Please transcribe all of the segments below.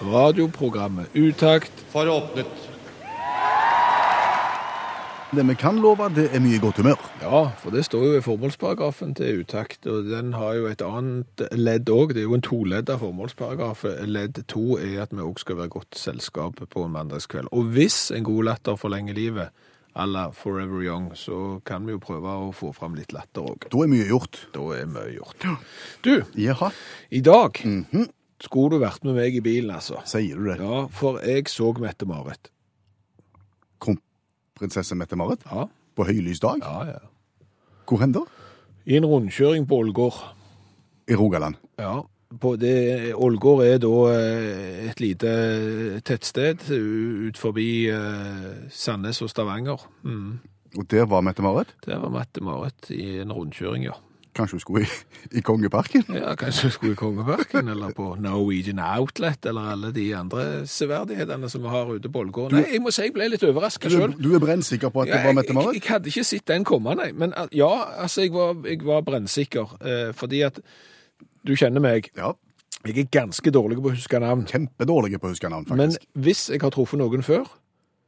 Radioprogrammet Utakt. for åpnet. Det vi kan love, det er mye godt humør. Ja, for det står jo i formålsparagrafen til Utakt, og den har jo et annet ledd òg. Det er jo en toledda formålsparagraf. Ledd to er at vi òg skal være godt selskap på en mandagskveld. Og hvis en god latter forlenger livet, à la Forever Young, så kan vi jo prøve å få fram litt latter òg. Da er mye gjort. Da er mye gjort. Du, Jaha, i dag skulle du vært med meg i bilen, altså. sier du det? Ja, for jeg så Mette-Marit. Kronprinsesse Mette-Marit Ja, på høylys dag. ja, ja. Hvor hen da? I en rundkjøring på Ålgård. I Rogaland. Ja, på det, Ålgård er da eh, et lite tettsted ut forbi eh, Sandnes og Stavanger. Mm. Og der var Mette-Marit. Der var Mette-Marit i en rundkjøring, ja. Kanskje hun skulle i, i Kongeparken? Ja, Kanskje hun skulle i Kongeparken, eller på Norwegian Outlet, eller alle de andre severdighetene som vi har ute på Ålgård. Nei, jeg må si jeg ble litt overraska Du, sjøl. du er brennsikker på at det var jeg, jeg, Mette-Marit? jeg hadde ikke sett den komme, nei. Men eh, ja, altså, jeg var, jeg var brennsikker. Eh, fordi at du kjenner meg. Ja. Jeg er ganske dårlig på å huske navn. Kjempedårlig på å huske navn, faktisk. Men hvis jeg har truffet noen før,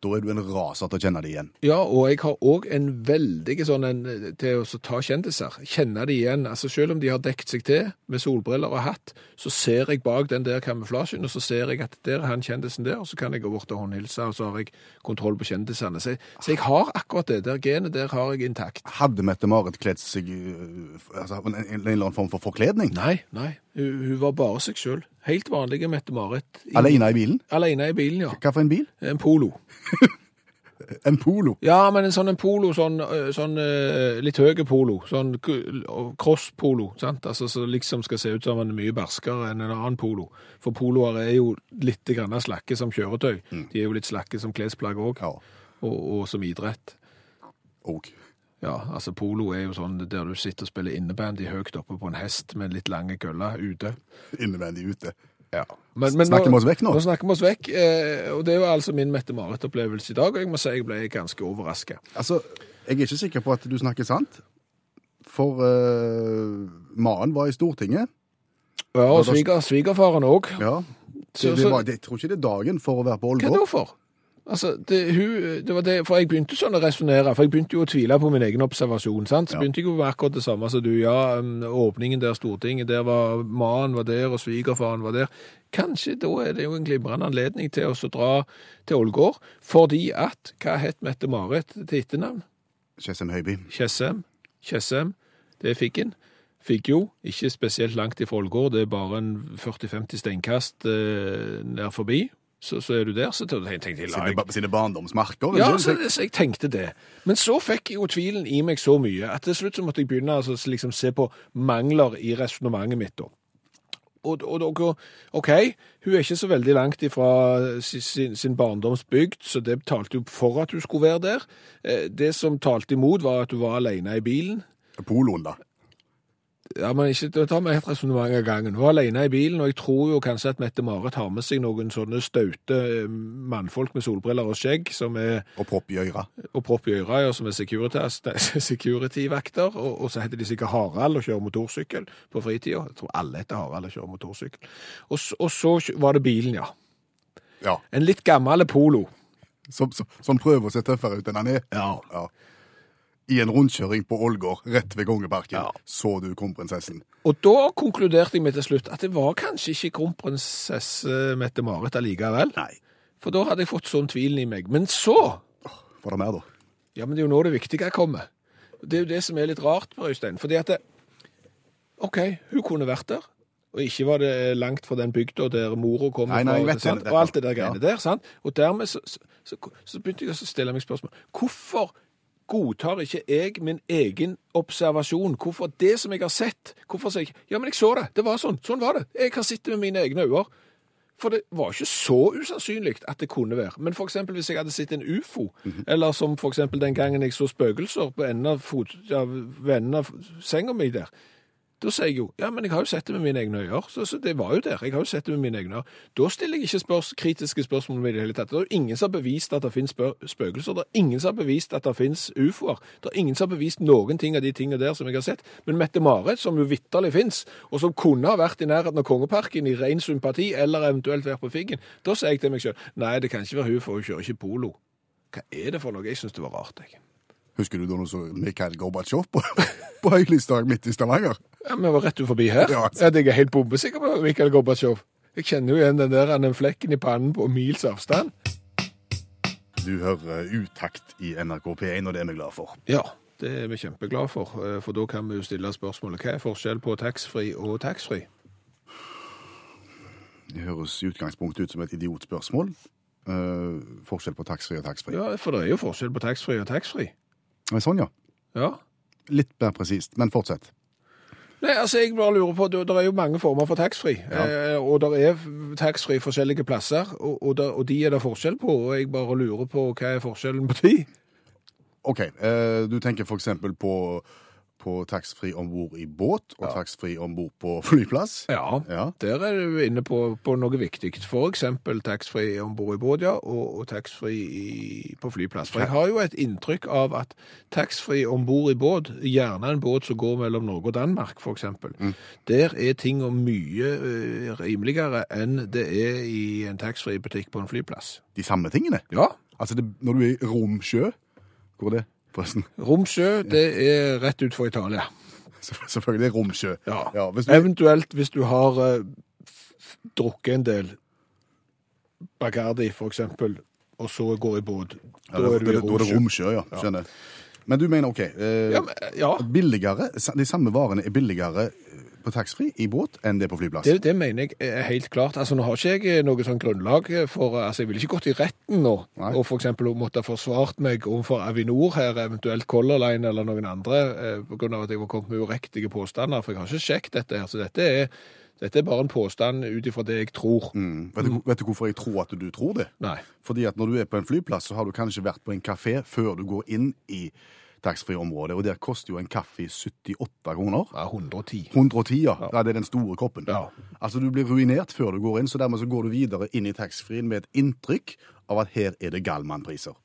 Da er du en raser til å kjenne det igjen. ja, og jeg har òg en veldig sånn en, til å ta kjendiser, kjenne de igjen. Altså Selv om de har dekket seg til med solbriller og hatt, så ser jeg bak den der kamuflasjen, og så ser jeg at der er han kjendisen der, og så kan jeg gå bort og håndhilse, og så har jeg kontroll på kjendisene. Så, så jeg har akkurat det der genet der har jeg intakt. Hadde Mette-Marit kledd seg øh, altså, en, en, en eller annen form for forkledning? Nei, nei. Hun, hun var bare seg sjøl. Helt vanlige Mette-Marit. Alene i bilen? Alene i bilen, ja. Hva for en bil? En polo. En Polo. Ja, men en sånn en polo, sånn, sånn litt høy polo, sånn cross-polo, sant? Altså, som liksom skal se ut som en mye barskere enn en annen polo. For poloer er jo litt grann slakke som kjøretøy. De er jo litt slakke som klesplagg òg, Ja. og, og som idrett. Og. Ja, altså polo er jo sånn der du sitter og spiller innebandy høyt oppe på en hest med litt lange køller ute. Innebandy ute. Ja. Snakker vi oss vekk nå? Nå snakker vi oss vekk, eh, og det er jo altså min Mette-Marit-opplevelse i dag, og jeg må si jeg ble ganske overraska. Altså, jeg er ikke sikker på at du snakker sant. For uh, Maren var i Stortinget. Ja, og sviger, svigerfaren òg. Ja. Det, det var, det, jeg tror ikke det er dagen for å være på Hva da det for? Altså, det, hun, det var det, for jeg begynte sånn å resonnere, for jeg begynte jo å tvile på min egen observasjon, sant? Så Ja. begynte jeg jo med akkurat det samme som du, ja, um, åpningen der Stortinget, der var mannen var der, og svigerfaren var der. Kanskje da er det jo en glimrende anledning til å så dra til Ålgård, fordi at, hva het Mette-Marit til etternavn? Tjessem Høiby. Tjessem. Tjessem, det en. Fikk jo, ikke spesielt langt ifra Ålgård, det er bare en 40-50 steinkast eh, nær forbi. Så, så er du der, så tenkte jeg la Sine, ba- sine barndomsmarker. ja, så, så jeg tenkte det. Men så fikk jeg jo tvilen i meg så mye at til slutt så måtte jeg begynne altså, å liksom, se på mangler i resonnementet mitt. da. Og, og, og OK, hun er ikke så veldig langt ifra si- sin, sin barndomsbygd, så det talte jo for at hun skulle være der. Eh, Det som talte imot, var at hun var alene i bilen. Poloen, da. Ja, men ikke ta med ett resonnement av gangen. Hun var alene i bilen, og jeg tror jo kanskje at Mette-Marit har med seg noen sånne staute eh, mannfolk med solbriller og skjegg, som er Og propp i øra. og propp i øra, ja, som er security-vakter, og, og så heter de sikkert Harald og kjører motorsykkel på fritida. Jeg tror alle heter Harald og kjører motorsykkel. Og, og så var det bilen, ja. Ja. En litt gammel Polo. Som, som, som prøver å se tøffere ut enn han er. Ja. Ja. I en rundkjøring på Ålgård, rett ved Kongeparken, Ja. så du kronprinsessen. Og da konkluderte jeg med til slutt at det var kanskje ikke kronprinsesse Mette-Marit allikevel. Nei. For da hadde jeg fått sånn tvilen i meg. Men så Var det mer, da? Ja, men det er jo nå det viktige kommer. Det er jo det som er litt rart, Per Øystein. Fordi at det, OK, hun kunne vært der. Og ikke var det langt fra den bygda der mora kom Nei, nei, fra, sant? det. og alt det der greiene Ja. der. sant? Og dermed så, så, så, så begynte jeg å stille meg spørsmål. Hvorfor godtar ikke jeg min egen observasjon? Hvorfor det som jeg har sett? Hvorfor sier jeg Ja, men jeg så det. Det var sånn. Sånn var det. Jeg har sett det med mine egne øyne. For det var ikke så usannsynlig at det kunne være. Men for eksempel hvis jeg hadde sett en ufo, eller som for eksempel den gangen jeg så spøkelser på enden av, fot, ja, enden av senga mi der, da sier jeg jo, ja, men jeg har jo sett det med mine egne øyne, så, så det var jo der. Jeg har jo sett det med mine egne øyne. Da stiller jeg ikke spørs, kritiske spørsmål i det hele tatt. Det er ingen som har bevist at det finnes spøkelser. Det er ingen som har bevist at det finnes ufoer. Det er ingen som har bevist noen ting av de tingene der som jeg har sett. Men Mette-Marit, som jo vitterlig finnes, og som kunne ha vært i nærheten av Kongeparken i ren sympati, eller eventuelt vært på Figgen, da sier jeg til meg selv, nei, det kan ikke være hun, for hun kjører ikke polo. Hva er det for noe? Jeg syns det var rart, jeg. Husker du da noe så Mikhail Gorbatsjov på, på høylysdag midt i Stavanger? Ja, Vi var rett ut forbi her. Ja. Ja, jeg er helt bombesikker på Mikhail Gorbatsjov. Jeg kjenner jo igjen den der den flekken i pannen på mils avstand. Du hører utakt i NRK P1, og det er vi glad for. Ja, det er vi kjempeglade for, eh, for da kan vi jo stille spørsmålet hva er forskjell på taxfree og taxfree? Det høres i utgangspunktet ut som et idiotspørsmål. Uh, forskjell på taxfree og taxfree. Ja, for det er jo forskjell på taxfree og taxfree. Sånn, ja. Ja. Litt mer presist, men fortsett. Nei, altså jeg bare lurer på, det er jo mange former for taxfree, Ja. eh, og det er taxfree forskjellige plasser, og, og, der- og de er det forskjell på, og jeg bare lurer på hva er forskjellen på de? OK, eh, du tenker eksempel på, på taxfree om bord i båt, og Ja. taxfree om bord på flyplass. Ja, Ja. der er du inne på, på noe viktig. For eksempel taxfree om bord i båt, ja, og, og taxfree på flyplass. For jeg har jo et inntrykk av at taxfree om bord i båt, gjerne en båt som går mellom Norge og Danmark, for eksempel, der er ting mye uh, rimeligere enn det er i en taxfree-butikk på en flyplass. De samme tingene. Ja, Altså, det, når du er i Romsjø Hvor er det, forresten? Romsjø, det er rett ut for Italia. Selvfølgelig er Romsjø. Ja. hvis du, Eventuelt hvis du har f- drukket en del Bacardi, for eksempel, og så går i båt. ja, Da da, er du i Romsjø. da er det Romsjø. Ja. Skjønner. Men du mener OK. Eh, Ja, men, ja billigere, De samme varene er billigere på taxfree i båt enn det er på flyplass. det, det mener jeg er helt klart. Altså, Nå har ikke jeg noe sånn grunnlag for altså Jeg ville ikke gått i retten nå Nei. og for eksempel måtte ha forsvart meg overfor Avinor her, eventuelt Color Line eller noen andre, eh, på grunn av at jeg var kommet med uriktige påstander. For jeg har ikke sjekket dette her. Så dette er, dette er bare en påstand ut ifra det jeg tror. Mm. Vet, du, vet du hvorfor jeg tror at du tror det? Nei. Fordi at når du er på en flyplass, så har du kanskje vært på en kafé før du går inn i taxfree-området, og der koster jo en kaffe 78 kroner. Ja, 110. 110, ja. ja. Det er den store koppen. Ja. Altså, du blir ruinert før du går inn, så dermed så går du videre inn i taxfree-en med et inntrykk av at her er det Gallman-priser.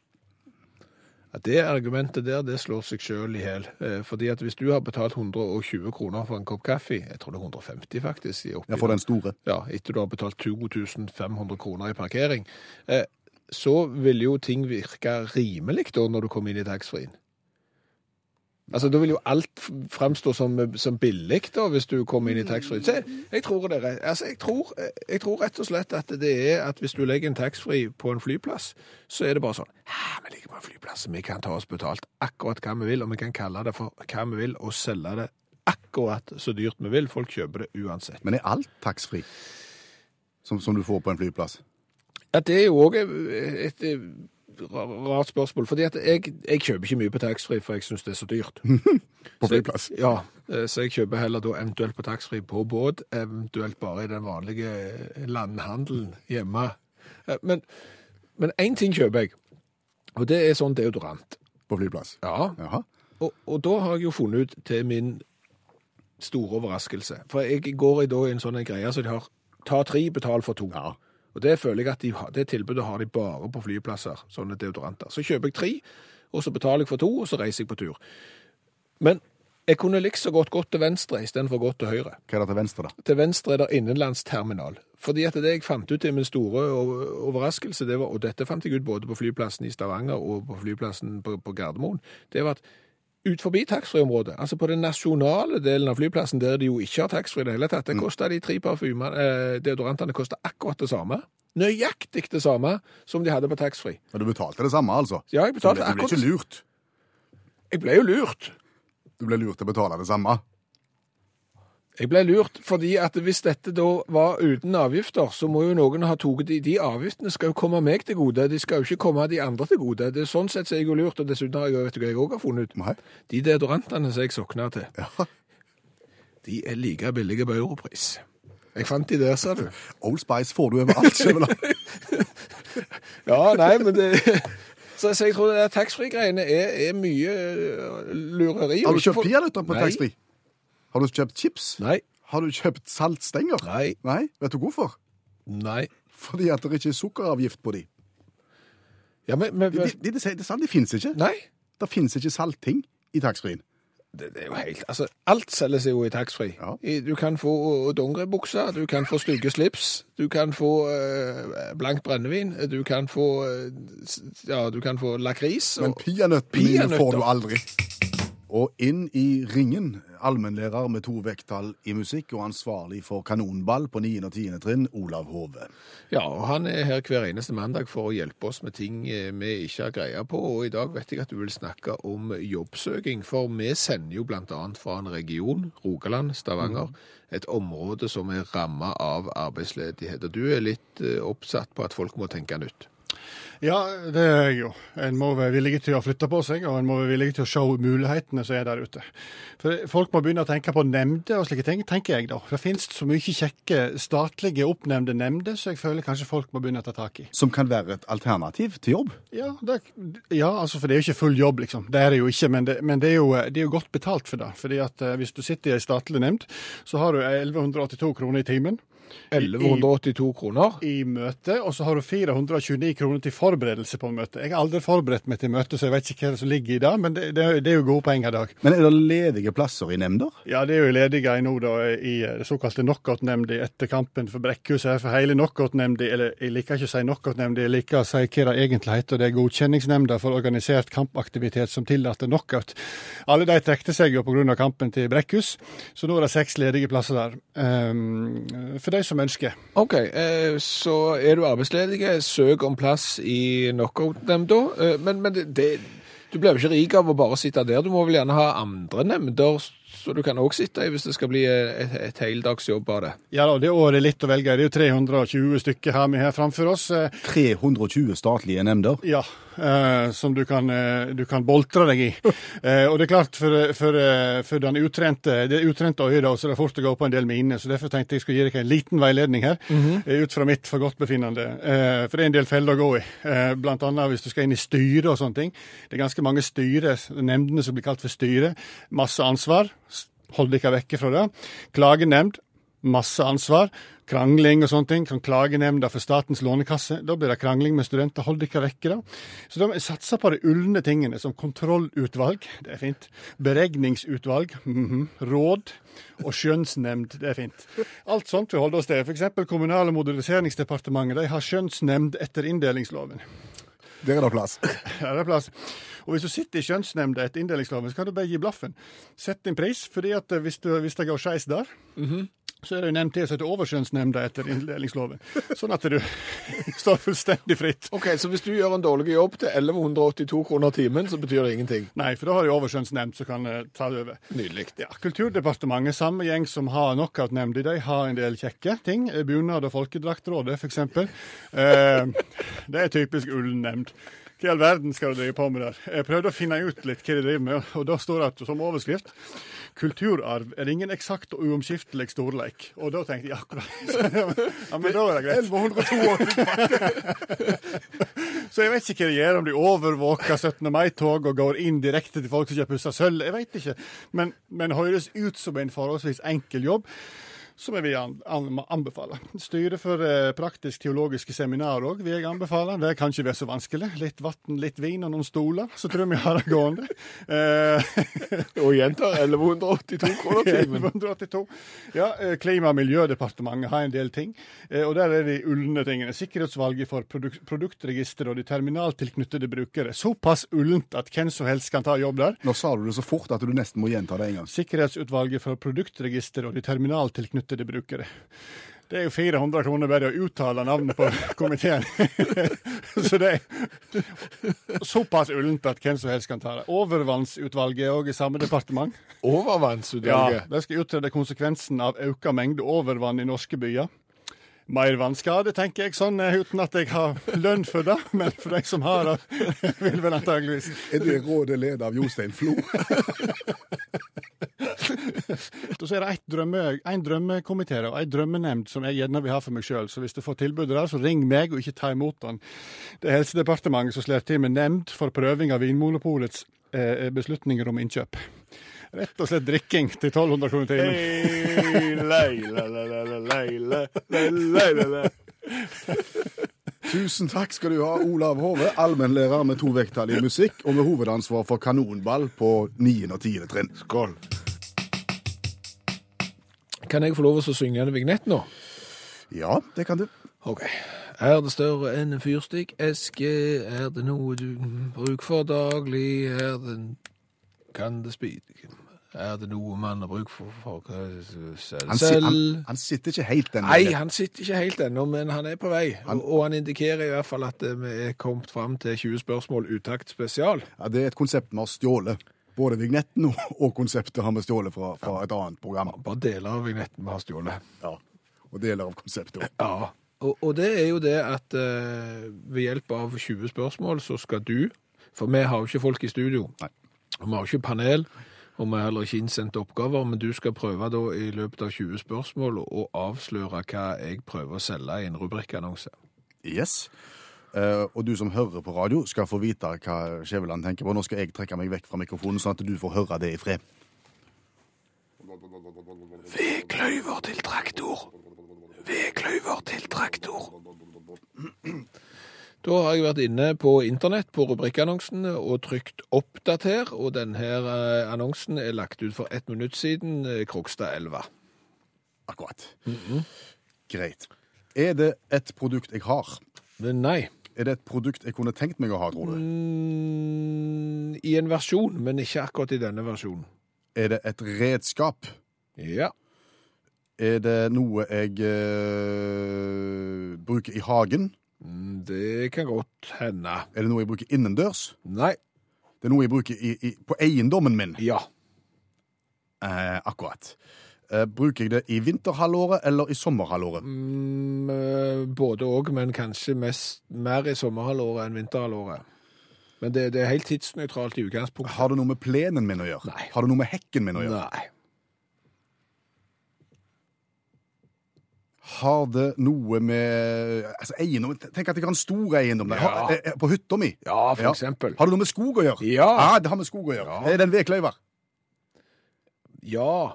Ja, det argumentet der, det slår seg sjøl i hjel. Eh, Fordi at hvis du har betalt 120 kroner for en kopp kaffe, jeg tror det er 150 faktisk, i Ja, for den store. ja, etter du har betalt 2500 kroner i parkering, eh, så vil jo ting virke rimelig da når du kommer inn i taxfree-en. Altså, Da vil jo alt framstå som, som billig da, hvis du kommer inn i taxfree. Jeg, jeg, tror det altså, jeg, tror, jeg tror rett og slett at det er at hvis du legger en taxfree på en flyplass, så er det bare sånn «Hæ, Vi ligger på en flyplass, vi kan ta oss betalt akkurat hva vi vil, og vi kan kalle det for hva vi vil, og selge det akkurat så dyrt vi vil. Folk kjøper det uansett. Men er alt taxfree som, som du får på en flyplass? Ja, det er jo òg et, et rart spørsmål. fordi at jeg, jeg kjøper ikke mye på taxfree, for jeg syns det er så dyrt. På Så- flyplass? Ja, eh, så jeg kjøper heller da eventuelt på taxfree på båt, eventuelt bare i den vanlige eh, landhandelen hjemme. Eh, Men én ting kjøper jeg, og det er sånn deodorant. På flyplass? Ja, Jaha. og, og da har jeg jo funnet ut til min store overraskelse. For jeg går i da en sånn greie så de har ta tre, betal for to. Ja. Og det føler jeg at de, det tilbudet har de bare på flyplasser, sånne deodoranter. Så kjøper jeg tre, og så betaler jeg for to, og så reiser jeg på tur. Men jeg kunne likså godt gått til venstre istedenfor gått til høyre. Hva er det til venstre, da? Til venstre er det innenlandsterminal. Fordi at det jeg fant ut til min store overraskelse, det var, og dette fant jeg ut både på flyplassen i Stavanger og på flyplassen på, på Gardermoen, det var at ut forbi taxfree-området, altså på den nasjonale delen av flyplassen, der de jo ikke har taxfree i det hele tatt, det kostet de tre parfymene, eh, deodorantene koster akkurat det samme. Nøyaktig det samme som de hadde på taxfree. Men du betalte det samme, altså? Ja, jeg betalte akkurat. du ble, ikke lurt? Jeg ble jo lurt. Du ble lurt til å betale det samme? Jeg ble lurt fordi at hvis dette da var uten avgifter, så må jo noen ha tatt de, de avgiftene skal jo komme meg til gode, de skal jo ikke komme de andre til gode. Det er sånn sett så er jeg jo lurt, og dessuten har jeg vet du hva jeg også har funnet ut. Nei. De deodorantene som jeg sokna til, Ja. de er like billige på europris. Jeg fant de der, sa du. Old Spice får du overalt. Ja, nei, men det Så, jeg tror det taxfree-greiene er, er mye øh, lureri. Har du kjøpt peanøtter på taxfree? Har du kjøpt chips? Nei. Har du kjøpt saltstenger? Nei. Nei? Vet du hvorfor? Nei. Fordi at det ikke er sukkeravgift på de. Ja, men, men Det, det, det, de, de fins ikke. Nei. Det fins ikke saltting i taxfree-en. Det, det er jo helt Altså, alt selges jo i taxfree. Ja. Du kan få dongeribukser, du kan få stygge slips, du kan få øh, blankt brennevin, du kan få øh, Ja, du kan få lakris. Men peanøttene får du aldri. Og inn i ringen, allmennlærer med to vekttall i musikk og ansvarlig for kanonball på 9. og 10. trinn, Olav Hove. Ja, og han er her hver eneste mandag for å hjelpe oss med ting eh, vi ikke har greie på. Og i dag vet jeg at du vil snakke om jobbsøking, for vi sender jo annet fra en region, Rogaland, Stavanger, et område som er rammet av arbeidsledighet. Og du er litt eh, oppsatt på at folk må tenke nytt. Ja, det er jeg jo. En må være villig til å flytte på seg, og en må være villig til å se mulighetene som er der ute. For Folk må begynne å tenke på nemnder og slike ting, tenker jeg da. For Det finnes så mye kjekke statlige oppnevnte nemnder, så jeg føler kanskje folk må begynne å ta tak i. Som kan være et alternativ til jobb. Ja, det, ja altså for det er jo ikke full jobb, liksom. Det er det jo ikke, men det, men det, er, jo, det er jo godt betalt for det. Fordi at eh, hvis du sitter i ei statlig nemnd, så har du 1182 kroner i timen. 1182 kroner. i møte, og så har du 429 kroner til forberedelse på møtet. Jeg har aldri forberedt meg til møte, så jeg vet ikke hva som ligger i det, men det, det, det er jo gode poeng i dag. Men er det ledige plasser i nemnder? Ja, det er jo ledige nå da, i det såkalte knockout-nemnda etter kampen for Brekkhus her. For hele knockout-nemnda, eller jeg liker ikke å si knockout-nemnda, jeg liker å si hva det egentlig heter. Det er godkjenningsnemnda for organisert kampaktivitet som tillater knockout. Alle de trekte seg jo pga. kampen til Brekkhus, så nå er det seks ledige plasser der. Um, for de som ønsker. OK, eh, så er du arbeidsledig, søk om plass i knockout-nemnda. Eh, men men det, det, du blir jo ikke rik av å bare sitte der. Du må vel gjerne ha andre nemnder så du kan òg sitte i hvis det skal bli et, et heldagsjobb av det. Ja da, det året er litt å velge i. Det er jo 320 stykker her vi har framfor oss. Eh, 320 statlige nemnder. Ja, eh, som du kan, eh, du kan boltre deg i. Eh, og det er klart, for, for, eh, for den utrente, det utrente øyet da, så er det fort å gå på en del miner. Så derfor tenkte jeg skulle gi dere en liten veiledning her, eh, ut fra mitt forgodtbefinnende. Eh, for det er en del feller å gå i. Eh, annet hvis du skal inn i styre og sånne ting. Det er ganske mange styre, nemndene som blir kalt for styre. Masse ansvar. Hold dere vekke fra det. Klagenemnd. Masse ansvar. Krangling og sånne ting. som klagenemnda for Statens lånekasse. Da blir det krangling med studenter. Hold dere vekke, da. Så da må vi satse på de ulne tingene, som kontrollutvalg. Det er fint. Beregningsutvalg. mhm, Råd. Og skjønnsnemnd. Det er fint. Alt sånt vi holder oss til. F.eks. Kommunal- og moderniseringsdepartementet de har skjønnsnemnd etter inndelingsloven. Der er det plass. Det er plass. Og hvis du sitter i skjønnsnemnda etter inndelingsloven, så kan du bare gi blaffen. Sett din pris, fordi at eh, hvis, du, hvis det går skeis der, så er det jo nevnt til som heter overskjønnsnemnda etter inndelingsloven. Sånn at du står fullstendig fritt. Ok, Så hvis du gjør en dårlig jobb til 1182 kroner timen, så betyr det ingenting? Nei, for da har du overskjønnsnemnd som kan eh, ta det over. Nydelig. Ja, Kulturdepartementet, samme gjeng som har knockout-nemnd, de har en del kjekke ting. Eh, Bunad- og folkedraktrådet, f.eks. Eh, det er typisk ullen nemnd. Hva i all verden skal du drive på med der? Jeg prøvde å finne ut litt hva de driver med, og da står det som overskrift Kulturarv er ingen eksakt og uomskiftelig storleik. Og da tenkte jeg akkurat Ja, men da er det greit. Så jeg vet ikke hva de gjør, om de overvåker 17. mai-tog og går inn direkte til folk som ikke har pussa sølv. Jeg vet ikke. Men, men høres ut som en forholdsvis enkel jobb. Som jeg vil an, an, anbefale. Styret for eh, praktisk-teologiske seminar òg vil jeg anbefale. Det kan ikke være så vanskelig. Litt vann, litt vin og noen stoler, så tror jeg vi har det gående. Eh, Og gjentar 1182 kroner timen. 1182. Ja, eh, Klima- og miljødepartementet har en del ting. Og der er de ulne tingene. Sikkerhetsvalget for produk produktregister og de terminaltilknyttede brukere. Såpass ullent at hvem som helst kan ta jobb der. Nå sa du det så fort at du nesten må gjenta det en gang. Sikkerhetsutvalget for produktregister og de terminaltilknyttede brukere. Det er jo 400 kroner bare å uttale navnet på komiteen. Så det er såpass ullent at hvem som helst kan ta det. Overvannsutvalget er òg i samme departement. Overvannsutvalget? Ja. De skal utrede konsekvensen av økt mengde overvann i norske byer. Mer vannskade, tenker jeg sånn, eh, uten at jeg har lønn for det. Men for de som har det, vil vel antageligvis Er det rådet ledet av Jostein Flo? Så er det ett drømme, en drømmekomité og en drømmenemnd som jeg gjerne vil ha for meg sjøl. Så hvis du får tilbudet der, så ring meg, og ikke ta imot den. Det er Helsedepartementet som slår til med nemnd for prøving av Vinmonopolets eh, beslutninger om innkjøp. Rett og slett drikking til 1200 kroner timen. Tusen takk skal du ha, Olav Hove, allmennlærer med to vekttall i musikk, og med hovedansvar for kanonball på 9. og 10. trinn. Skål. Kan jeg få lov til å synge en vignett nå? Ja, det kan du. Ok. Er det større enn en fyrstikkeske? Er det noe du bruker for daglig? Er det Kan det spi... Er det noe man har bruk for, for selv? Han, si, han, han sitter ikke helt ennå. Nei, han sitter ikke helt ennå, men han er på vei. Og, og han indikerer i hvert fall at eh, vi er kommet fram til 20 spørsmål utakt spesial. Ja, det er et konsept vi har stjålet. Både vignetten og, og konseptet har vi stjålet fra, fra et annet program. Bare deler av vignetten vi har stjålet. Ja, Og deler av konseptet òg. Ja. Og, og det er jo det at uh, ved hjelp av 20 spørsmål så skal du For vi har jo ikke folk i studio. Nei. Vi har ikke panel. Og vi har heller ikke innsendt oppgaver, men du skal prøve da i løpet av 20 spørsmål å avsløre hva jeg prøver å selge i en rubrikkannonse. Yes. Uh, og du som hører på radio, skal få vite hva Skjæveland tenker på. Nå skal jeg trekke meg vekk fra mikrofonen, sånn at du får høre det i fred. Vedkløyver til traktor. Vedkløyver til traktor. Da har jeg vært inne på internett på rubrikkannonsen og trykt 'oppdater', og denne eh, annonsen er lagt ut for ett minutt siden, Krokstad Krokstadelva. Akkurat. Greit. Er det et produkt jeg har? Men nei. Er det et produkt jeg kunne tenkt meg å ha, tror du? Mm, I en versjon, men ikke akkurat i denne versjonen. Er det et redskap? Ja. Er det noe jeg uh, bruker i hagen? Det kan godt hende. Er det noe jeg bruker innendørs? Nei. Det er noe jeg bruker i, i, på eiendommen min? Ja. Eh, akkurat. Eh, bruker jeg det i vinterhalvåret eller i sommerhalvåret? Mm, eh, både òg, men kanskje mest, mer i sommerhalvåret enn vinterhalvåret. Men det, det er helt tidsnøytralt i utgangspunktet. Har det noe med plenen min å gjøre? Nei. Har det noe med hekken min å gjøre? Nei. Har det noe med altså eiendom Tenk at jeg har en stor eiendom der. Ja. Har, eh, eh, på hytta mi. Ja, for eksempel. Har det noe med skog å gjøre? Ja. det har med skog å gjøre. Ja. Er det en vedkløyver? Ja.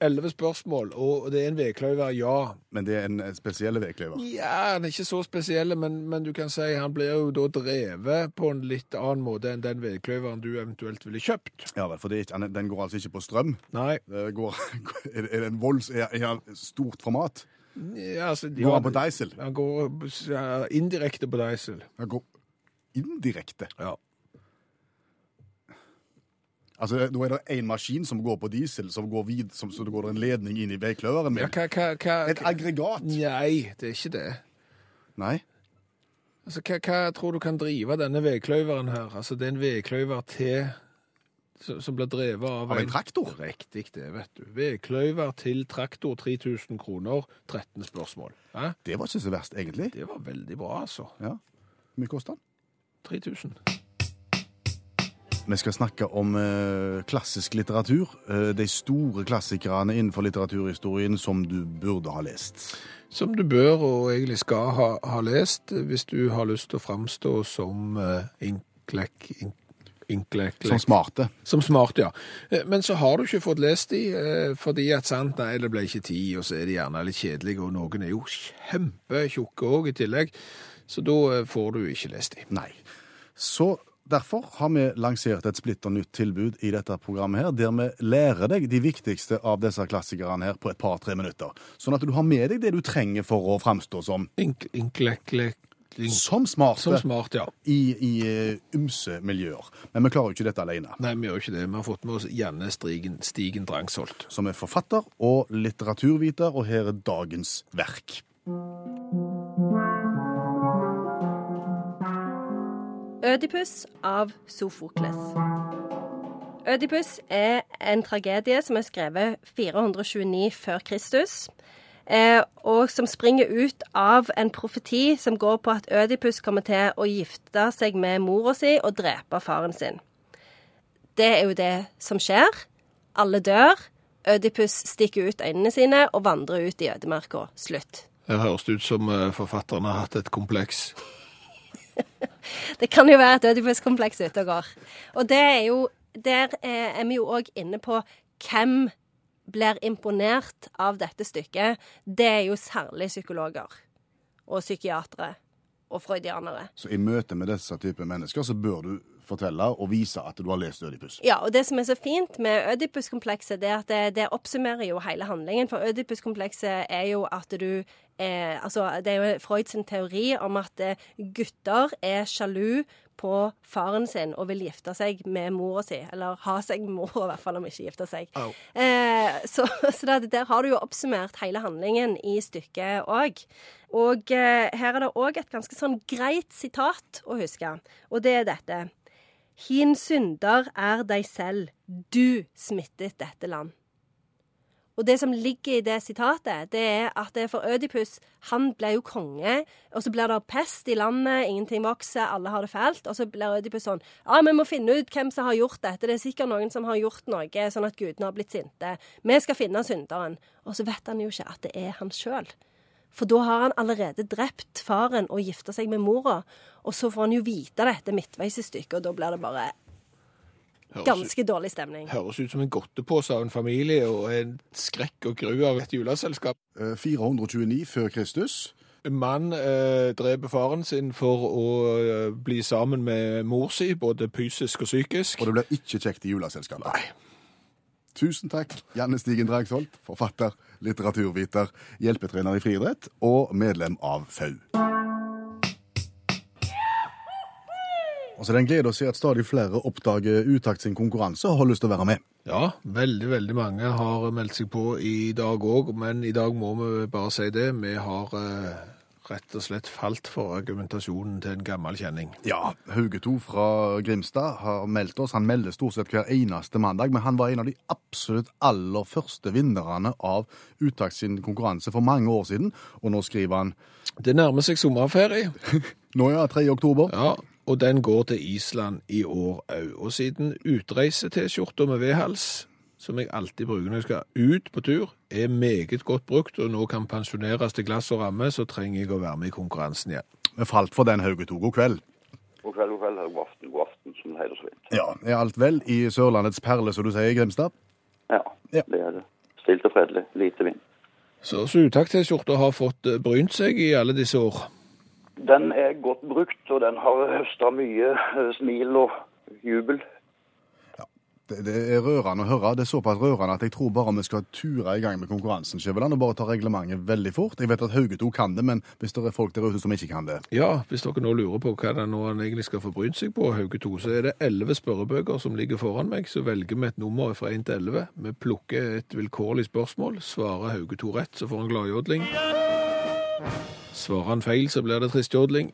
Elleve spørsmål, og det er en vedkløyver, ja. Men det er en eh, spesiell vedkløyver. Ja, han er ikke så spesiell, men, men du kan si han blir jo da drevet på en litt annen måte enn den vedkløyveren du eventuelt ville kjøpt. Ja vel, for det er ikke, den går altså ikke på strøm. Nei. Det går, er det- er det en volds... Er, er han stort format? Ja, altså, Går han på diesel? Han går ja, indirekte på diesel. Han går indirekte. Ja. Altså, Da er det én maskin som går på diesel, som går vid, som, så det går en ledning inn i veikløveren min. ja hva, hva, hva, Et aggregat? Nei, det er ikke det. Nei. Altså, hva, hva tror du kan drive denne veikløveren her? Altså, det er en veikløver til som, som blir drevet av, Av en traktor? Riktig det, vet du. Vedkløyver til traktor, 3000 kroner, 13 spørsmål. Hæ? Det var ikke så verst, egentlig. Det var veldig bra, altså. Ja. Hvor mye kosta den? 3000. Vi skal snakke om eh, klassisk litteratur. Eh, de store klassikerne innenfor litteraturhistorien som du burde ha lest. Som du bør og egentlig skal ha, ha lest eh, hvis du har lyst til å framstå som inklekk, inklek... In, inklek Som smarte. Som smarte, ja. Eh, Men så har du ikke fått lest de, eh, fordi at sant, nei, det ble ikke tid, og så er de gjerne litt kjedelige, og noen er jo kjempetjukke òg i tillegg. Så da eh, får du ikke lest de. Nei. Så derfor har vi lansert et splitter nytt tilbud i dette programmet her, der vi lærer deg de viktigste av disse klassikerne her på et par-tre minutter. Sånn at du har med deg det du trenger for å framstå som, inklek... ink- som smarte Som smart, ja. i, i eh, ymse miljøer. Men vi klarer jo ikke dette alene. Nei, vi gjør ikke det. Vi har fått med oss Janne Stigen, Stigen Drangsholt. Som er forfatter og litteraturviter, og her er dagens verk. Ødipus av Sofokles. Ødipus er en tragedie som er skrevet 429 før Kristus, og som springer ut av en profeti som går på at Ødipus kommer til å gifte seg med mora si og drepe faren sin. Det er jo det som skjer. Alle dør, Ødipus stikker ut øynene sine og vandrer ut i ødemarka. Slutt. Det høres ut som eh, forfatteren har hatt et kompleks. Det kan jo være et Ødipus-kompleks ute og går. Og det er jo Der eh, er vi jo òg inne på hvem blir imponert av dette stykket. Det er jo særlig psykologer og psykiatere og freudianere. Så i møte med disse typer mennesker så bør du fortelle og vise at du har lest Ødipus. Ja, og det som er så fint med Ødipus-komplekset, det er at det, det oppsummerer jo hele handlingen. For Ødipus-komplekset er jo at du eh, Altså, det er jo Freuds teori om at eh, gutter er sjalu på faren sin og vil gifte seg med mora si. Eller ha seg med mora, i hvert fall, om ikke gifte seg. Oh. Eh, så så det, der har du jo oppsummert hele handlingen i stykket òg. Og eh, her er det òg et ganske sånn greit sitat å huske, og det er dette. Hin synder er deg selv, du smittet dette land. Og det som ligger i det sitatet, det er at det er for Ødipus Han ble jo konge, og så blir det pest i landet, ingenting vokser, alle har det fælt. Og så blir Ødipus sånn Ja, vi må finne ut hvem som har gjort dette. Det er sikkert noen som har gjort noe sånn at gudene har blitt sinte. Vi skal finne synderen. Og så vet han jo ikke at det er han sjøl. For da har han allerede drept faren og gifta seg med mora. Og så får han jo vite dette midtveis i stykket, og da blir det bare ganske dårlig stemning. høres ut som en godtepose av en familie og en skrekk og gru av et juleselskap. Eh, 429 før Kristus. En mann eh, dreper faren sin for å eh, bli sammen med mor si, både fysisk og psykisk. Og det blir ikke kjekt i juleselskapet. Tusen takk, Janne Stigen Dragsholt, forfatter, litteraturviter, hjelpetrener i friidrett og medlem av FAU. Og så er det en glede å se at stadig flere oppdager Utakt sin konkurranse og har lyst til å være med. Ja, veldig, veldig mange har meldt seg på i dag òg, men i dag må vi bare si det. Vi har eh, rett og slett falt for argumentasjonen til en gammel kjenning. Ja, Hauge 2 fra Grimstad har meldt oss. Han melder stort sett hver eneste mandag, men han var en av de absolutt aller første vinnerne av Utakt sin konkurranse for mange år siden. Og nå skriver han Det nærmer seg sommerferie. nå ja, 3. oktober. Ja, og den går til Island i år òg. Og siden utreise-T-skjorta med V-hals, som jeg alltid bruker når jeg skal ut på tur, er meget godt brukt, og nå kan pensjoneres til glass og ramme, så trenger jeg å være med i konkurransen igjen. Vi falt for den, Hauge 2. God kveld. God kveld, god kveld, god aften, god aften, som det heter så fint. Ja, Er alt vel i Sørlandets perle, som du sier, Grimstad? Ja, Ja. det er det. Stilt og fredelig, lite vind. Så, så utakt-T-skjorta har fått eh, brynt seg i alle disse år. Den er godt brukt, og den har høsta mye eh, smil og jubel. Det, det er rørende å høre. Det er såpass rørende at jeg tror bare vi skal ture i gang med konkurransen, Skjøveland, og bare ta reglementet veldig fort. Jeg vet at Hauge 2 kan det, men hvis det er folk der ute som ikke kan det Ja, hvis dere nå lurer på hva det er nå han egentlig skal få brynt seg på, Hauge 2, så er det elleve spørrebøker som ligger foran meg. Så velger vi et nummer fra 1 til 11. Vi plukker et vilkårlig spørsmål. Svarer Hauge 2 rett, så får han gladjodling. Svarer han feil, så blir det tristjodling.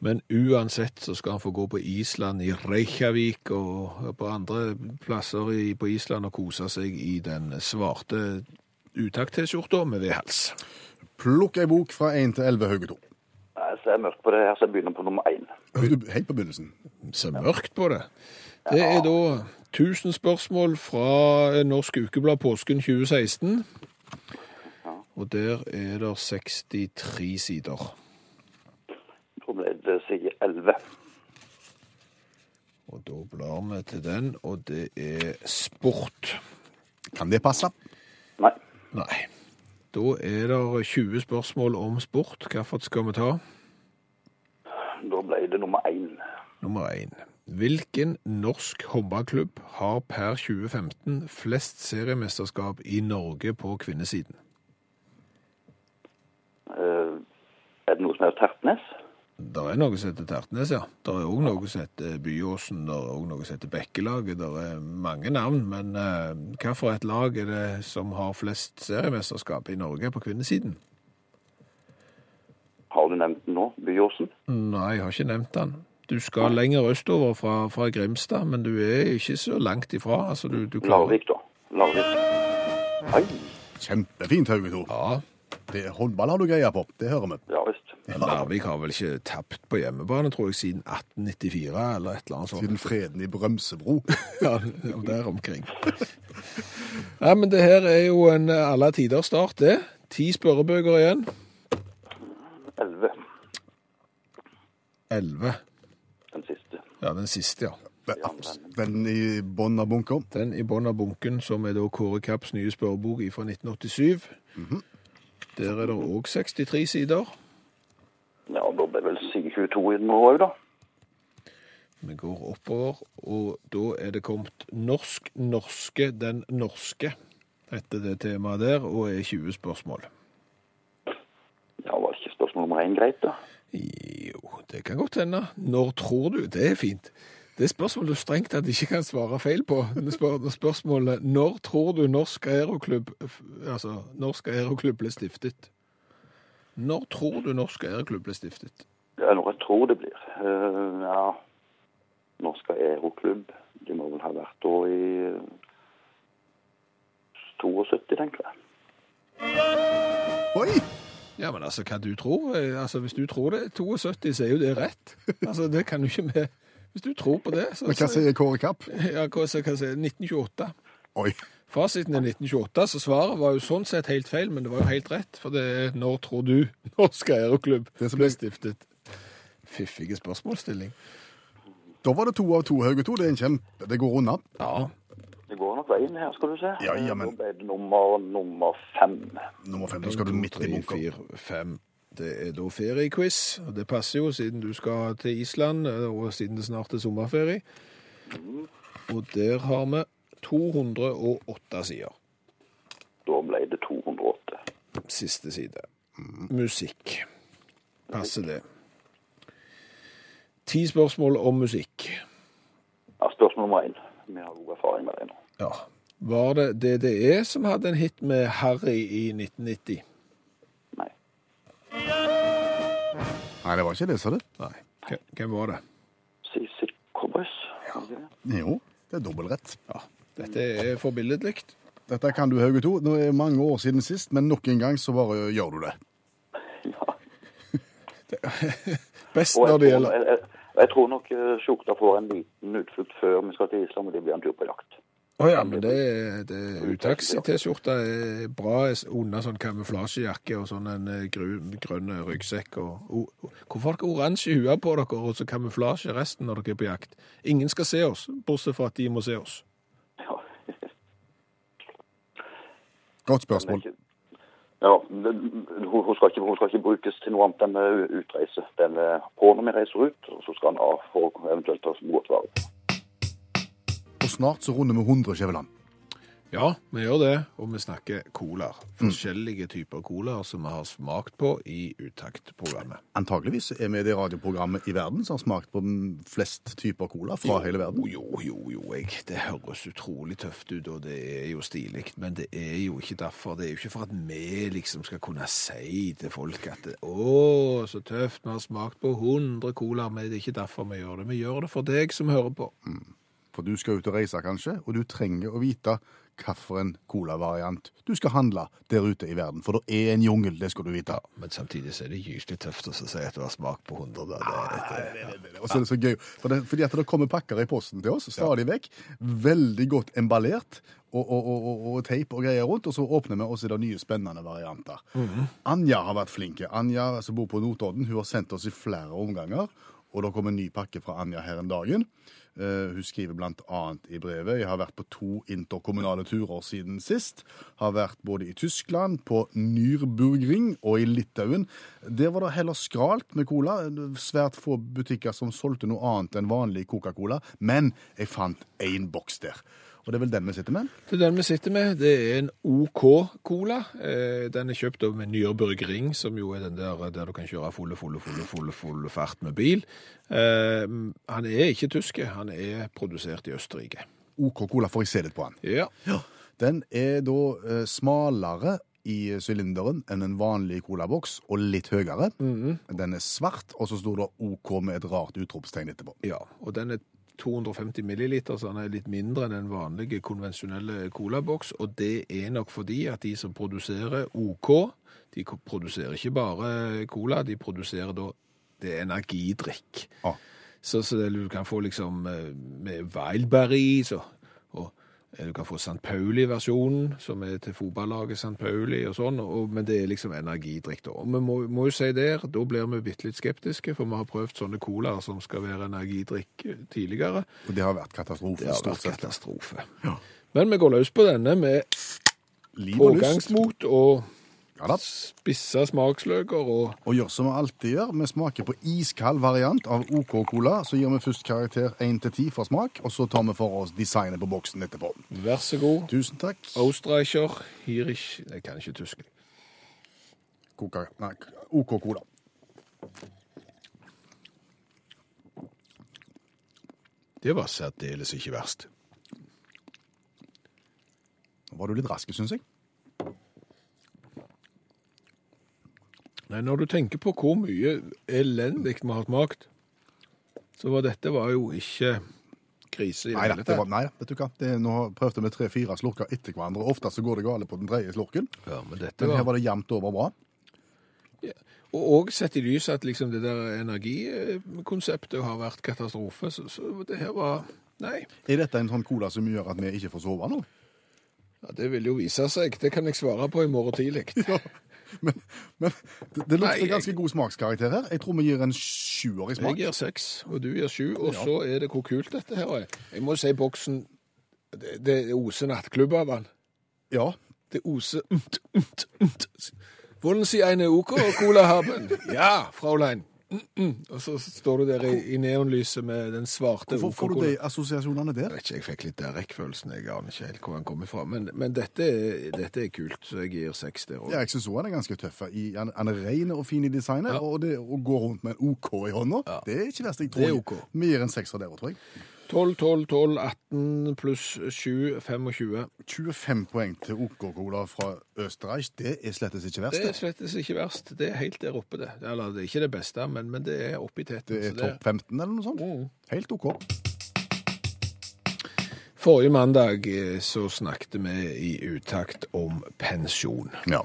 Men uansett så skal han få gå på Island, i Reykjavik og på andre plasser på Island og kose seg i den svarte utakt-T-skjorta med V-hals. Plukk ei bok fra 1 til 11, Hauge 2. er det mørkt på det her, så jeg begynner på nummer én. Helt på begynnelsen. Se mørkt på det. Det er da 1000 spørsmål fra Norsk Ukeblad påsken 2016. Og der er det 63 sider. Da ble det side 11. Og da blar vi til den, og det er sport. Kan det passe? Nei, Nei. Da er det 20 spørsmål om sport. Hvilket skal vi ta? da ble det nummer én. Nummer én. Hvilken norsk håndballklubb har per 2015 flest seriemesterskap i Norge på kvinnesiden? Eh, er det noe som heter Tertnes? Det er noe som heter Tertnes, ja. Det er òg noe som heter Byåsen, det er òg noe som heter Bekkelaget. Det er mange navn, men uh, hva for et lag er det som har flest seriemesterskap i Norge på kvinnesiden? Har du nevnt den nå? Byåsen? Nei, jeg har ikke nevnt den. Du skal lenger østover fra, fra Grimstad, men du er ikke så langt ifra. Altså, du, du klarer- Larvik, da. Larvik. Kjempefint, Hauge 2. Ja, Det håndball har du greie på, det hører vi. Ja visst. Men Larvik har vel ikke tapt på hjemmebane, tror jeg, siden 1894 eller et eller annet sånt. Siden freden i Brømsebro. Ja, der omkring. Nei, men det her er jo en alle tiders start, det. Ti spørrebøker igjen. Elleve. Elleve. Den siste. Ja, den siste, ja. Den, i bånn av bunken? Den i bånn av bunken, som er da Kåre Kapps nye spørrebok fra 1987. Der er det òg 63 sider. Ja, da blir vel side 22 i den òg, da. Vi går oppover, og da er det kommet Norsk, norske, den norske, heter det temaet der, og er 20 spørsmål. Ja, var ikke spørsmål nummer én greit, da? Jo, det kan godt hende. Når tror du? Det er fint. Det er spørsmål du strengt tatt ikke kan svare feil på. Spørsmålet når tror du Norsk Aeroklubb altså, Norsk Aeroklubb ble stiftet? Når tror du Norsk Aeroklubb ble stiftet? Det er noe jeg tror det blir. Uh, ja, Norsk Aeroklubb. De må vel ha vært da i eh, 72, tenker jeg. Oi! Ja, men altså, hva du tror? eh, Altså, Hvis du tror det er 72, så er jo det rett. Altså, det kan jo ikke med Hvis du tror på det, så Men hva sier Kåre Kapp? Ja, hva, så, hva sier 1928. Oi. Fasiten er 1928, så svaret var jo sånn sett helt feil, men det var jo helt rett. For det er når tror du Norsk Aeroklubb ble stiftet? Fiffige spørsmålsstilling. Da var det to av to, Hauge to. Det er en kjempe Det går unna. Ja. Det går nok veien her, skal du se. Ja, ja, men- Da ble det nummer, nummer fem. Nummer fem. Da skal du midt i bunker. fire, fem. Det er da feriequiz, og det passer jo siden du skal til Island, og siden det snart er sommerferie. Og der har vi 208 sider. Da ble det 208. Siste side. Musikk. Passer det. Ti spørsmål om musikk. Ja, spørsmål nummer én. Vi har god erfaring med det nå. Ja. Var det DDE som hadde en hit med Harry i 1990? Nei, det var ikke det, sa du. Nei. Hvem- Hvem var det? CC Cowboys. Ja. Jo, det er dobbeltrett. Ja. Dette er forbilledlig. Dette kan du, Hauge 2. Nå er mange år siden sist, men nok en gang så bare gjør du det. ja. Best når det gjelder jeg, jeg, jeg tror nok Sjukta får en liten utflukt før vi skal til Island, og det blir en tur på jakt. Å ja, men det, det Utaxi-T-skjorta er bra under sånn kamuflasjejakke og sånn en grun, grønn ryggsekk. Og, og, hvorfor har dere oransje huer på dere og så kamuflasje resten når dere er på jakt? Ingen skal se oss, bortsett fra at de må se oss. Ja. Godt spørsmål. Ja, hun, skal ikke, hun skal ikke brukes til noe annet enn eh, utreise. Den er på når vi reiser ut, og så skal den av for å eventuelt ta godt vare på. Og snart så runder vi 100, Skjæveland. Ja, vi gjør det, og vi snakker colaer. Forskjellige typer colaer som vi har smakt på i Utakt-programmet. Antageligvis er vi det radioprogrammet i verden som har smakt på mm, flest typer cola fra hele verden. Jo, jo, jo, jeg, det høres utrolig tøft ut, og det er jo stilig, men det er jo ikke derfor. Det er jo ikke for at vi liksom skal kunne si til folk at å, så tøft, vi har smakt på 100 colaer, men det er ikke derfor vi gjør det. Vi gjør det for deg som hører på. For du skal ut og reise kanskje, og du trenger å vite hvilken colavariant du skal handle der ute i verden. For det er en jungel, det skal du vite. Men samtidig så er det gyselig tøft å si at du har smak på 100. Da. Det, det, Og så er det så gøy, for det, fordi at det kommer pakker i posten til oss, stadig vekk, veldig godt emballert, og, og, og, og, teip og greier rundt, og så åpner vi, oss i er det nye spennende varianter. Anja har vært flinke. Anja som bor på Notodden, hun har sendt oss i flere omganger, og det kom en ny pakke fra Anja her en dagen. Eh, hun skriver annet i brevet Jeg har vært på to interkommunale turer siden sist. Har vært både i Tyskland, på Nürburgring og i Litauen. Der var det heller skralt med cola. Svært få butikker som solgte noe annet enn vanlig Coca-Cola. Men jeg fant én boks der. Og det er vel den vi sitter med? Det er den vi sitter med. Det er en OK Cola. Eh, Den er kjøpt av Nürburg Ring, som jo er den der der du kan kjøre fulle, fulle, fulle, fulle, fulle fart med bil. Eh, Han er ikke tysk, han er produsert i Østerrike. OK Cola, får jeg se litt på den. Ja. Den er da eh, smalere i sylinderen enn en vanlig colaboks, og litt høyere. Den er svart, og så står det OK med et rart utropstegn etterpå. ja. Og den er 250 milliliter, så den er litt mindre enn en vanlig konvensjonelle colaboks. Og det er nok fordi at de som produserer OK, de produserer ikke bare cola, de produserer da det er energidrikk. Ah. Så, så det, du kan få liksom eh, med wildberries og, og eh, du kan få St. Pauli-versjonen, som er til fotballaget St. Pauli og sånn, og, men det er liksom energidrikk da. Og vi må, må jo si der, da blir vi bitte litt skeptiske, for vi har prøvd sånne colaer som skal være energidrikk eh, tidligere. Og det har vært katastrofe. Det har vært sett. katastrofe. Ja. Men vi går løs på denne med pågangsmot og Ja da. spissa smaksløker og Og gjør som vi alltid gjør. Vi smaker på iskald variant av OK Cola. Så gir vi først karakter 1 til 10 for smak, og så tar vi for oss designet på boksen etterpå. vær så god. Tusen takk. Osterreicher, Hirich Jeg kan ikke tysk. Coca, nei, OK Cola. Det var særdeles ikke verst. Nå var du litt rask, syns jeg. Nei, når du tenker på hvor mye elendig vi har smakt, så var dette var jo ikke krise i Nei det hele nei, vet du hva. Det, nå prøvde vi tre-fire slurker etter hverandre. Ofte så går det gale på den tredje slurken. Ja, men dette Men her var... var det jevnt over bra. Og, og sett i lys at liksom det der energikonseptet har vært katastrofe, så, så det her var Nei. Er dette en sånn cola som gjør at vi ikke får sove nå? Ja, det vil jo vise seg. Det kan jeg svare på i morgen tidlig. Men, men det, det Nei, lukter jeg- ganske god smakskarakter her. Jeg tror vi gir en sjuer i Jeg smak. gir seks, og du gir sju, og så er det hvor kult dette her er. Jeg må si boksen Det, det oser nattklubb av den. Ja. Det oser umt, umt, umt. Wollen Sie eine OK Cola haben? Ja, Fraulein. Og så står du der i, i neonlyset med den svarte Hvorfor får du de assosiasjonene der? Jeg vet ikke, jeg fikk litt Derek-følelsen. Jeg aner ikke helt hvor han kommer fra. Men, men dette, dette er kult, så jeg gir seks der òg. Ja, jeg syns òg han er ganske tøff. Han han er ren og fin i designet, Ja. og det å gå rundt med en OK i hånda, Ja. det er ikke verst. Jeg tror Det er OK. Vi gir en sekser der òg, tror jeg. 12, 12, 12, 18 pluss 7, 25. 25 poeng til OK Cola fra Østerreich. Det er slettes ikke verst. Det er slettes ikke verst. Det er helt der oppe, det. Eller det er ikke det beste, men, men det er oppe i teten. det er topp 15 eller noe sånt. Mm. Helt OK. Forrige mandag eh, så snakket vi i utakt om pensjon. Ja.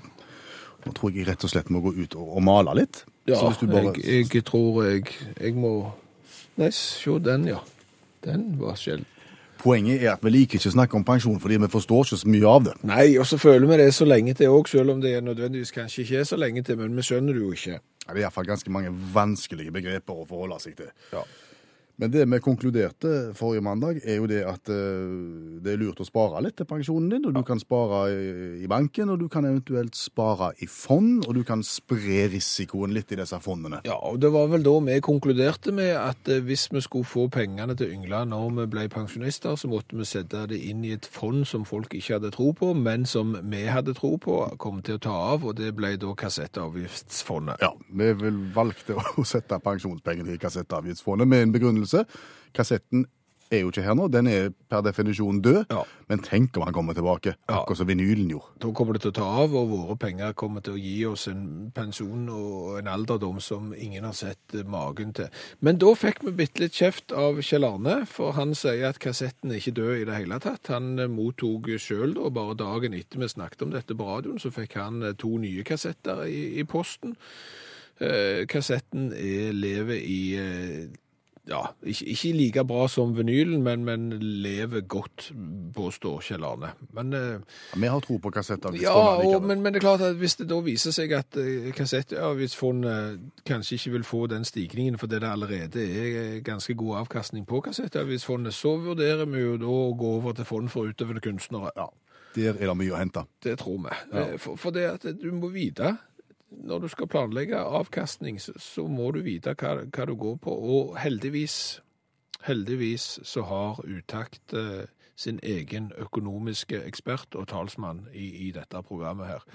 Nå tror jeg jeg rett og slett må gå ut og, male litt. Ja, Så hvis du bare- jeg, jeg tror jeg, jeg må Nei, se den, ja. Den var sjelden. Poenget er at vi liker ikke å snakke om pensjon, fordi vi forstår ikke så mye av det. Nei, og så føler vi det så lenge til òg, selv om det er nødvendigvis kanskje ikke er så lenge til, men vi skjønner det jo ikke. Ja, Det er iallfall ganske mange vanskelige begreper å forholde seg til. Ja. Men det vi konkluderte forrige mandag, er jo det at eh, det er lurt å spare litt til pensjonen din. Og du kan spare i, banken, og du kan eventuelt spare i fond, og du kan spre risikoen litt i disse fondene. Ja, og det var vel da vi konkluderte med at eh, hvis vi skulle få pengene til yngla når vi ble pensjonister, så måtte vi sette det inn i et fond som folk ikke hadde tro på, men som vi hadde tro på kom til å ta av, og det ble da kassettavgiftsfondet. Ja, vi valgte å sette pensjonspengene i kassettavgiftsfondet med en begrunnelse. Kassetten er jo ikke her nå, den er per definisjon død, Ja. men tenk om han kommer tilbake, akkurat som vinylen gjorde. Da kommer det til å ta av, og våre penger kommer til å gi oss en pensjon og en alderdom som ingen har sett magen til. Men da fikk vi bitte litt kjeft av Kjell Arne, for han sier at kassetten er ikke død i det hele tatt. Han eh, mottok sjøl, da, bare dagen etter vi snakket om dette på radioen, så fikk han eh, to nye kassetter i, i posten. Eh, kassetten er, lever i eh, ja, ikke, ikke like bra som vinylen, men, men lever godt, påstår Kjell Arne. Men eh, Ja, vi har tro på kassettavgiftsfondet ja, og, men, men det er klart at hvis det da viser seg at eh, kassettavgiftsfondet kanskje ikke vil få den stigningen fordi det allerede er ganske god avkastning på kassettavgiftsfondet, så vurderer vi jo da å gå over til fond for utøvende kunstnere. Ja, der er det mye å hente. Det tror vi. Ja. Eh, For, for det at du må vite når du skal planlegge avkastning, så, så må du vite hva, hva du går på. Og heldigvis, heldigvis så har Utakt eh, sin egen økonomiske ekspert og talsmann i, i dette programmet her.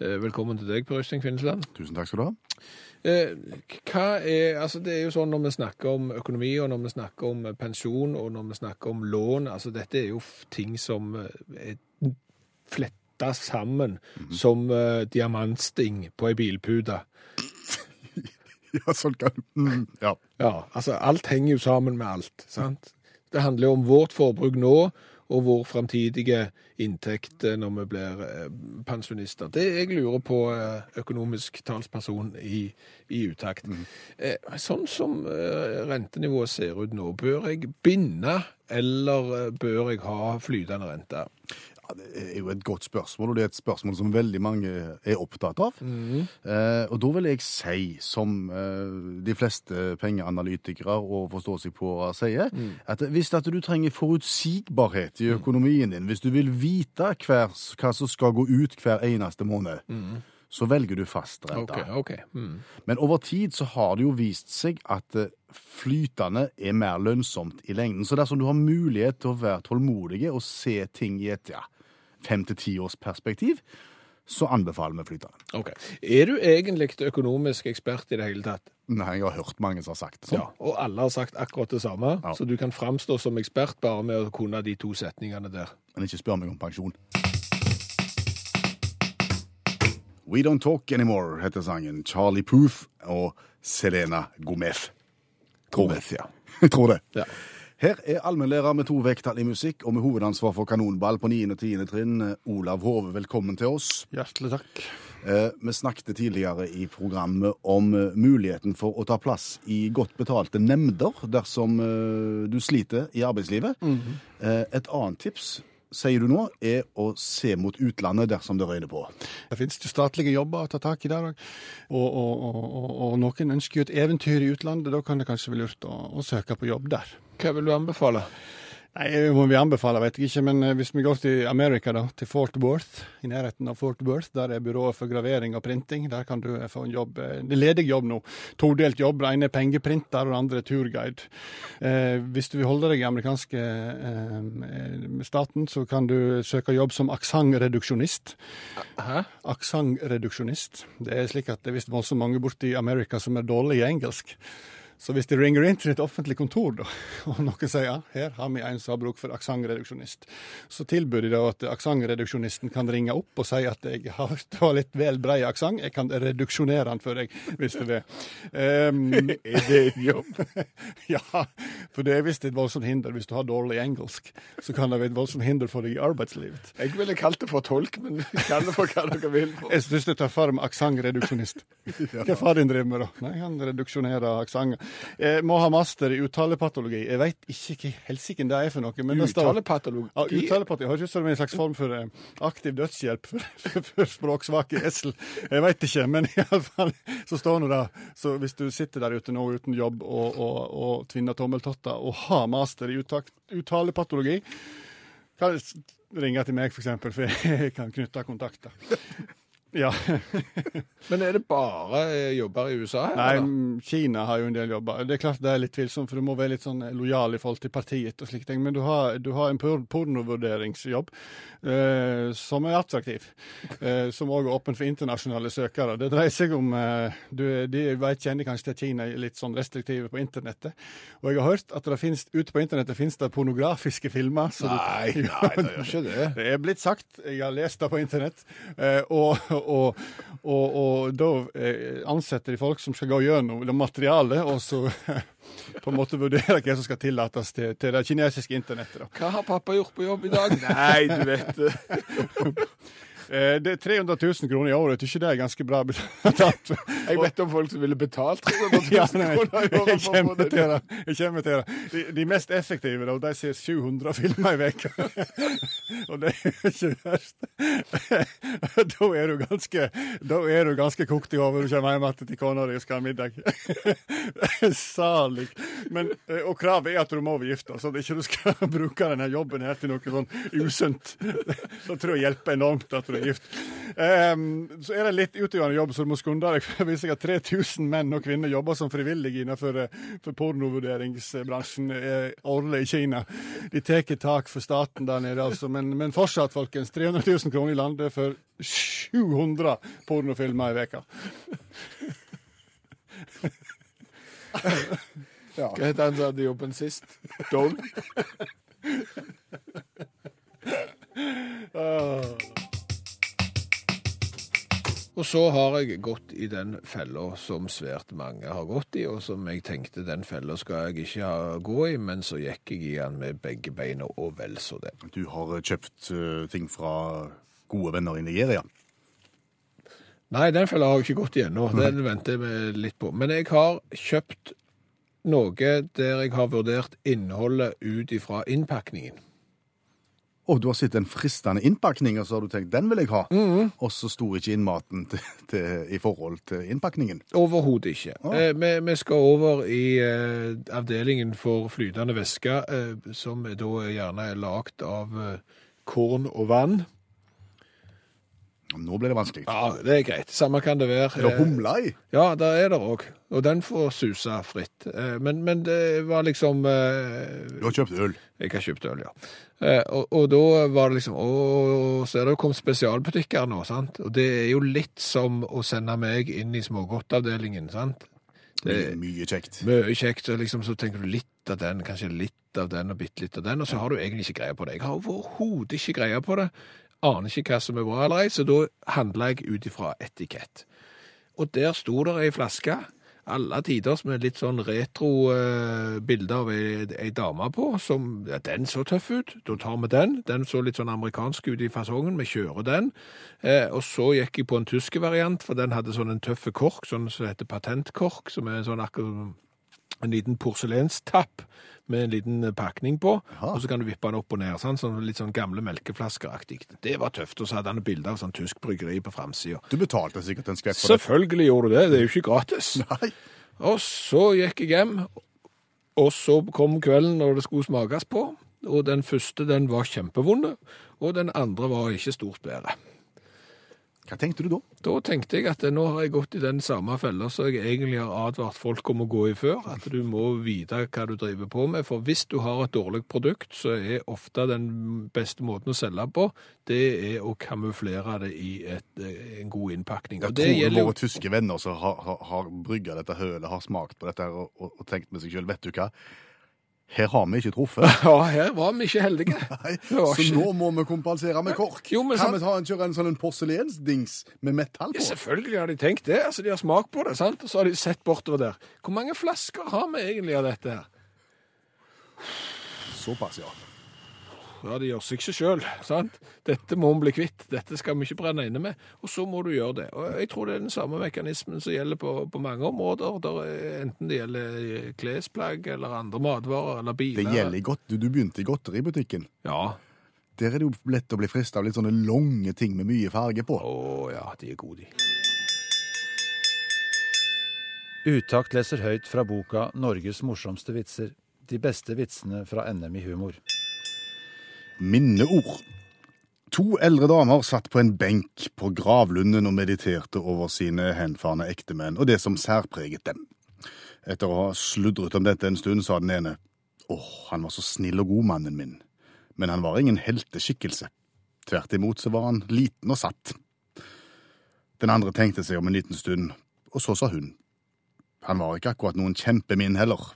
Eh, velkommen til deg, Per Øystein Kvinnesland. Tusen takk skal du ha. Eh, hva er, altså det er jo sånn når vi snakker om økonomi, og når vi snakker om eh, pensjon, og når vi snakker om lån, altså dette er jo ting som er er fletta sammen som uh, diamantsting på ei bilpute. Ja, sånn kan mm, Ja. Ja, altså alt henger jo sammen med alt, sant? Det handler jo om vårt forbruk nå, og vår framtidige inntekt eh, når vi blir eh, pensjonister. Det jeg lurer på, eh, økonomisk talsperson i, i utakt. Mm. Sånn som eh, rentenivået ser ut nå, bør jeg binde, eller eh, bør jeg ha flytende rente? Ja, det er jo et godt spørsmål, og det er et spørsmål som veldig mange er opptatt av. Eh, og da vil jeg si, som eh, de fleste pengeanalytikere og forståsigpåere sier, at hvis at du trenger forutsigbarhet i økonomien din, hvis du vil vite hver, hva som skal gå ut hver eneste måned, så velger du fast Okay, OK. ok. Mm. Men over tid så har det jo vist seg at eh, flytende er mer lønnsomt i lengden. Så dersom du har mulighet til å være tålmodig og se ting i et ja, fem til ti års perspektiv, så anbefaler vi flytende. Ok. Er du egentlig økonomisk ekspert i det hele tatt? Nei, jeg har hørt mange som har sagt det sånn. Ja, og alle har sagt akkurat det samme, Ja. så du kan framstå som ekspert bare med å kunne de to setningene der. Men ikke spør meg om pensjon. We Don't Talk Anymore heter sangen. Charlie Poof og Selena Gomez. Tror. Gomez, ja. Jeg tror det. Ja. Her er allmennlærer med to vekttall i musikk og med hovedansvar for kanonball på 9. og 10. trinn, Olav Hove. Velkommen til oss. Hjertelig takk. Eh, vi snakket tidligere i programmet om eh, muligheten for å ta plass i godt betalte nemnder dersom eh, du sliter i arbeidslivet. eh, et annet tips, sier du nå, er å se mot utlandet dersom det røyner på. Det finnes jo statlige jobber å ta tak i der òg. Og, og, og, og, og noen ønsker jo et eventyr i utlandet. Da kan det kanskje være lurt å, å søke på jobb der. Hva vil du anbefale? Nei, må vi anbefale, vet jeg ikke, men eh, hvis vi går til Amerika, da, til Fort Worth, i nærheten av Fort Worth, der er byrået for gravering og printing. Der kan du eh, få en jobb. eh, Det er ledig jobb nå. Todelt jobb. Den ene er pengeprinter, og den andre er turguide. Eh, hvis du vil holde deg i amerikanske eh, eh, staten, så kan du søke jobb som aksentreduksjonist. Aksentreduksjonist. Det er slik at det er visst voldsomt mange borte i Amerika som er dårlige i engelsk. Så hvis de ringer inn til et offentlig kontor, da, og noen sier ja, her har vi en som har bruk for aksentreduksjonist, så tilbyr de da at aksentreduksjonisten kan ringe opp og si at jeg har, litt vel brei aksent, jeg kan reduksjonere den for deg, hvis du vil. Um, er det en jobb? ja, for det er visst et voldsomt hinder hvis du har dårlig engelsk. Så kan det være et voldsomt hinder for deg i arbeidslivet. Jeg ville kalt det for tolk, men kall det for hva dere vil. Jeg syns du tar fram aksentreduksjonist. Hva far din driver med, da? Nei, Han reduksjonerer aksenter. Jeg må ha master i uttalepatologi. Jeg veit ikke hva helsike det er for noe. men det. Uttalepatologi? Ja, uttalepatologi. Høres ut som en slags form for eh, aktiv dødshjelp for, for, for språksvake esel. Jeg veit ikke, men iallfall så står det da. Så hvis du sitter der ute nå uten jobb og, og, og tvinner tommeltotter og har master i uttak, uttalepatologi, kan ringe til meg, for eksempel, for jeg kan knytte kontakter. Ja. Men er det bare eh, jobber i USA? Nei, eller? mm, Kina har jo en del jobber. Det er klart det er litt tvilsomt, for du må være litt sånn lojal i forhold til partiet og slike ting. Men du har, du har en pornovurderingsjobb eh, som er attraktiv. Eh, som òg er åpen for internasjonale søkere. Det dreier seg om eh, du, De vet, kjenner kanskje til Kina litt sånn restriktive på internettet. Og jeg har hørt at det finnes, ute på internettet finnes det pornografiske filmer. så du- Nei, nei, det gjør ikke det. det er blitt sagt, jeg har lest det på internett, eh, og, og, og, og da eh, ansetter de folk som skal gå gjennom det materialet, og så på en måte vurdere hva som skal tillates til, til det kinesiske internettet. Da. Hva har pappa gjort på jobb i dag? Nei, du vet det. Eh, det er 300 000 kroner i året, ikke det er ganske bra betalt. Jeg vet om folk som ville betalt 300 000 Ja, nei, kroner i jeg året for kommer til det. Jeg kommer til det. De, de mest effektive, da, de ser 700 filmer i veka. Og det er ikke verst. Da er du ganske, da er du ganske kokt i hodet når du kommer hjem igjen til kona di og skal ha middag. Salig. Men, eh, og kravet er at du må være gift, så at ikke du skal bruke denne jobben her til noe sånn usunt. Så tror jeg hjelper enormt at du er gift. Um, så er det litt utøvende jobb, så du må skunde deg. viser seg at 3000 menn og kvinner jobber som frivillige innenfor eh, pornovurderingsbransjen eh, årlig i Kina. De tar tak for staten der nede, altså. Men, men fortsatt, folkens. 300 000 kroner i landet for 700 pornofilmer i veka. Hva het han som hadde jobben sist? Don? Og Og så har jeg gått i den fella som svært mange har gått i, og som jeg tenkte den fella skal jeg ikke ha, gå i, men så gikk jeg i den med begge beina og vel så det. Du har kjøpt eh, ting fra gode venner i Nigeria. Nei, den fella har jeg ikke gått i ennå. Den venter jeg litt på. Men jeg har kjøpt noe der jeg har vurdert innholdet ut ifra innpakningen. Og du har sett en fristende innpakning, og så har du tenkt den vil jeg ha. Og så sto ikke innmaten til, til, i forhold til innpakningen. Overhodet ikke. Ah. Eh, vi, vi skal over i eh, avdelingen for flytende væske, eh, som da gjerne er lagd av eh, korn og vann. Nå ble det vanskelig. Ja, det er greit. Samme kan det være. Er det humle i? Ja, det er det òg. Og den får suse fritt. Eh, Men, men det var liksom eh, Du har kjøpt øl. Jeg har kjøpt øl, ja. Eh, Og, og da var det liksom Å, så er det jo kommet spesialbutikker nå, sant? Og det er jo litt som å sende meg inn i smågodtavdelingen, sant? Det Mye, mye kjekt. Mye kjekt, og liksom så tenker du litt av den, kanskje litt av den og bitte litt av den, og så har du egentlig ikke greie på det. Jeg har overhodet ikke greie på det. Aner ikke hva som er bra eller ei, så da handler jeg ut ifra etikett. Og der sto det ei flaske, alle tiders med litt sånn retro eh, bilder av ei, ei dame på, som, ja, den så tøff ut, da tar vi den. Den så litt sånn amerikansk ut i fasongen, vi kjører den. Eh, og så gikk jeg på en tysk variant, for den hadde sånn en tøffe kork, sånn som heter patentkork, som er sånn akkurat en liten porselenstapp med en liten eh, pakning på, og så kan du vippe den opp og ned, sånn, sånn litt sånn gamle melkeflaskeraktig. Det var tøft, og så hadde han et bilde av sånn tysk bryggeri på framsida. Du betalte sikkert en skvett for det. Selvfølgelig gjorde du det, det er jo ikke gratis. Nei. Og så gikk jeg hjem, og så kom kvelden når det skulle smakes på, og den første den var kjempevonde, og den andre var ikke stort bedre. Hva tenkte du da? Da tenkte jeg at nå har jeg gått i den samme fella som jeg egentlig har advart folk om å gå i før, at du må vite hva du driver på med. For hvis du har et dårlig produkt, så er ofte den beste måten å selge på, det er å kamuflere det i et, eh, en god innpakning. Jeg tror gjelder våre tyske venner som har, har, har brygga dette hølet, har smakt på dette og, og, og tenkt med seg sjøl, vet du hva? Her har vi ikke truffet. Ja, her var vi ikke heldige. Nei, så ikke- nå må vi kompensere med kork. Jo, men kan vi ta en, kjøre en sånn en porselensdings med metall på? Ja, selvfølgelig har de tenkt det. Altså, De har smakt på det, sant? og så har de sett bortover der. Hvor mange flasker har vi egentlig av dette her? Såpass, ja. Ja, det gjør seg ikke sjøl. Dette må vi bli kvitt. Dette skal vi ikke brenne inne med. Og så må du gjøre det. Og Jeg tror det er den samme mekanismen som gjelder på, på mange områder. Der, er- enten det gjelder klesplagg eller andre matvarer eller biler. Det gjelder godt. Du, du begynte i godteributikken. Ja. Der er det jo lett å bli frista av litt sånne lange ting med mye farge på. Å ja, de er gode, de. Utakt leser høyt fra boka 'Norges morsomste vitser'. De beste vitsene fra NM i humor. Minneord. To eldre damer satt på en benk på gravlunden og mediterte over sine henfarne ektemenn og det som særpreget dem. Etter å ha sludret om dette en stund, sa den ene. Åh, han var så snill og god, mannen min. Men han var ingen helteskikkelse. Tvert imot så var han liten og satt. Den andre tenkte seg om en liten stund, og så sa hun. Han var ikke akkurat noen kjempemin heller.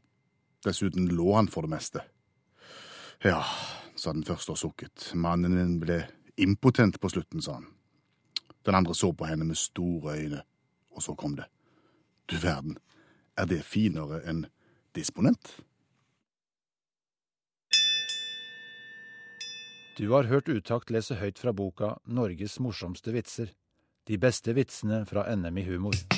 Dessuten lå han for det meste. Ja, sa den første og sukket. Mannen min ble impotent på slutten, sa han. Den andre så på henne med store øyne, og så kom det. Du verden, er det finere enn disponent? Du har hørt Utakt lese høyt fra boka 'Norges morsomste vitser'. De beste vitsene fra NM i humor.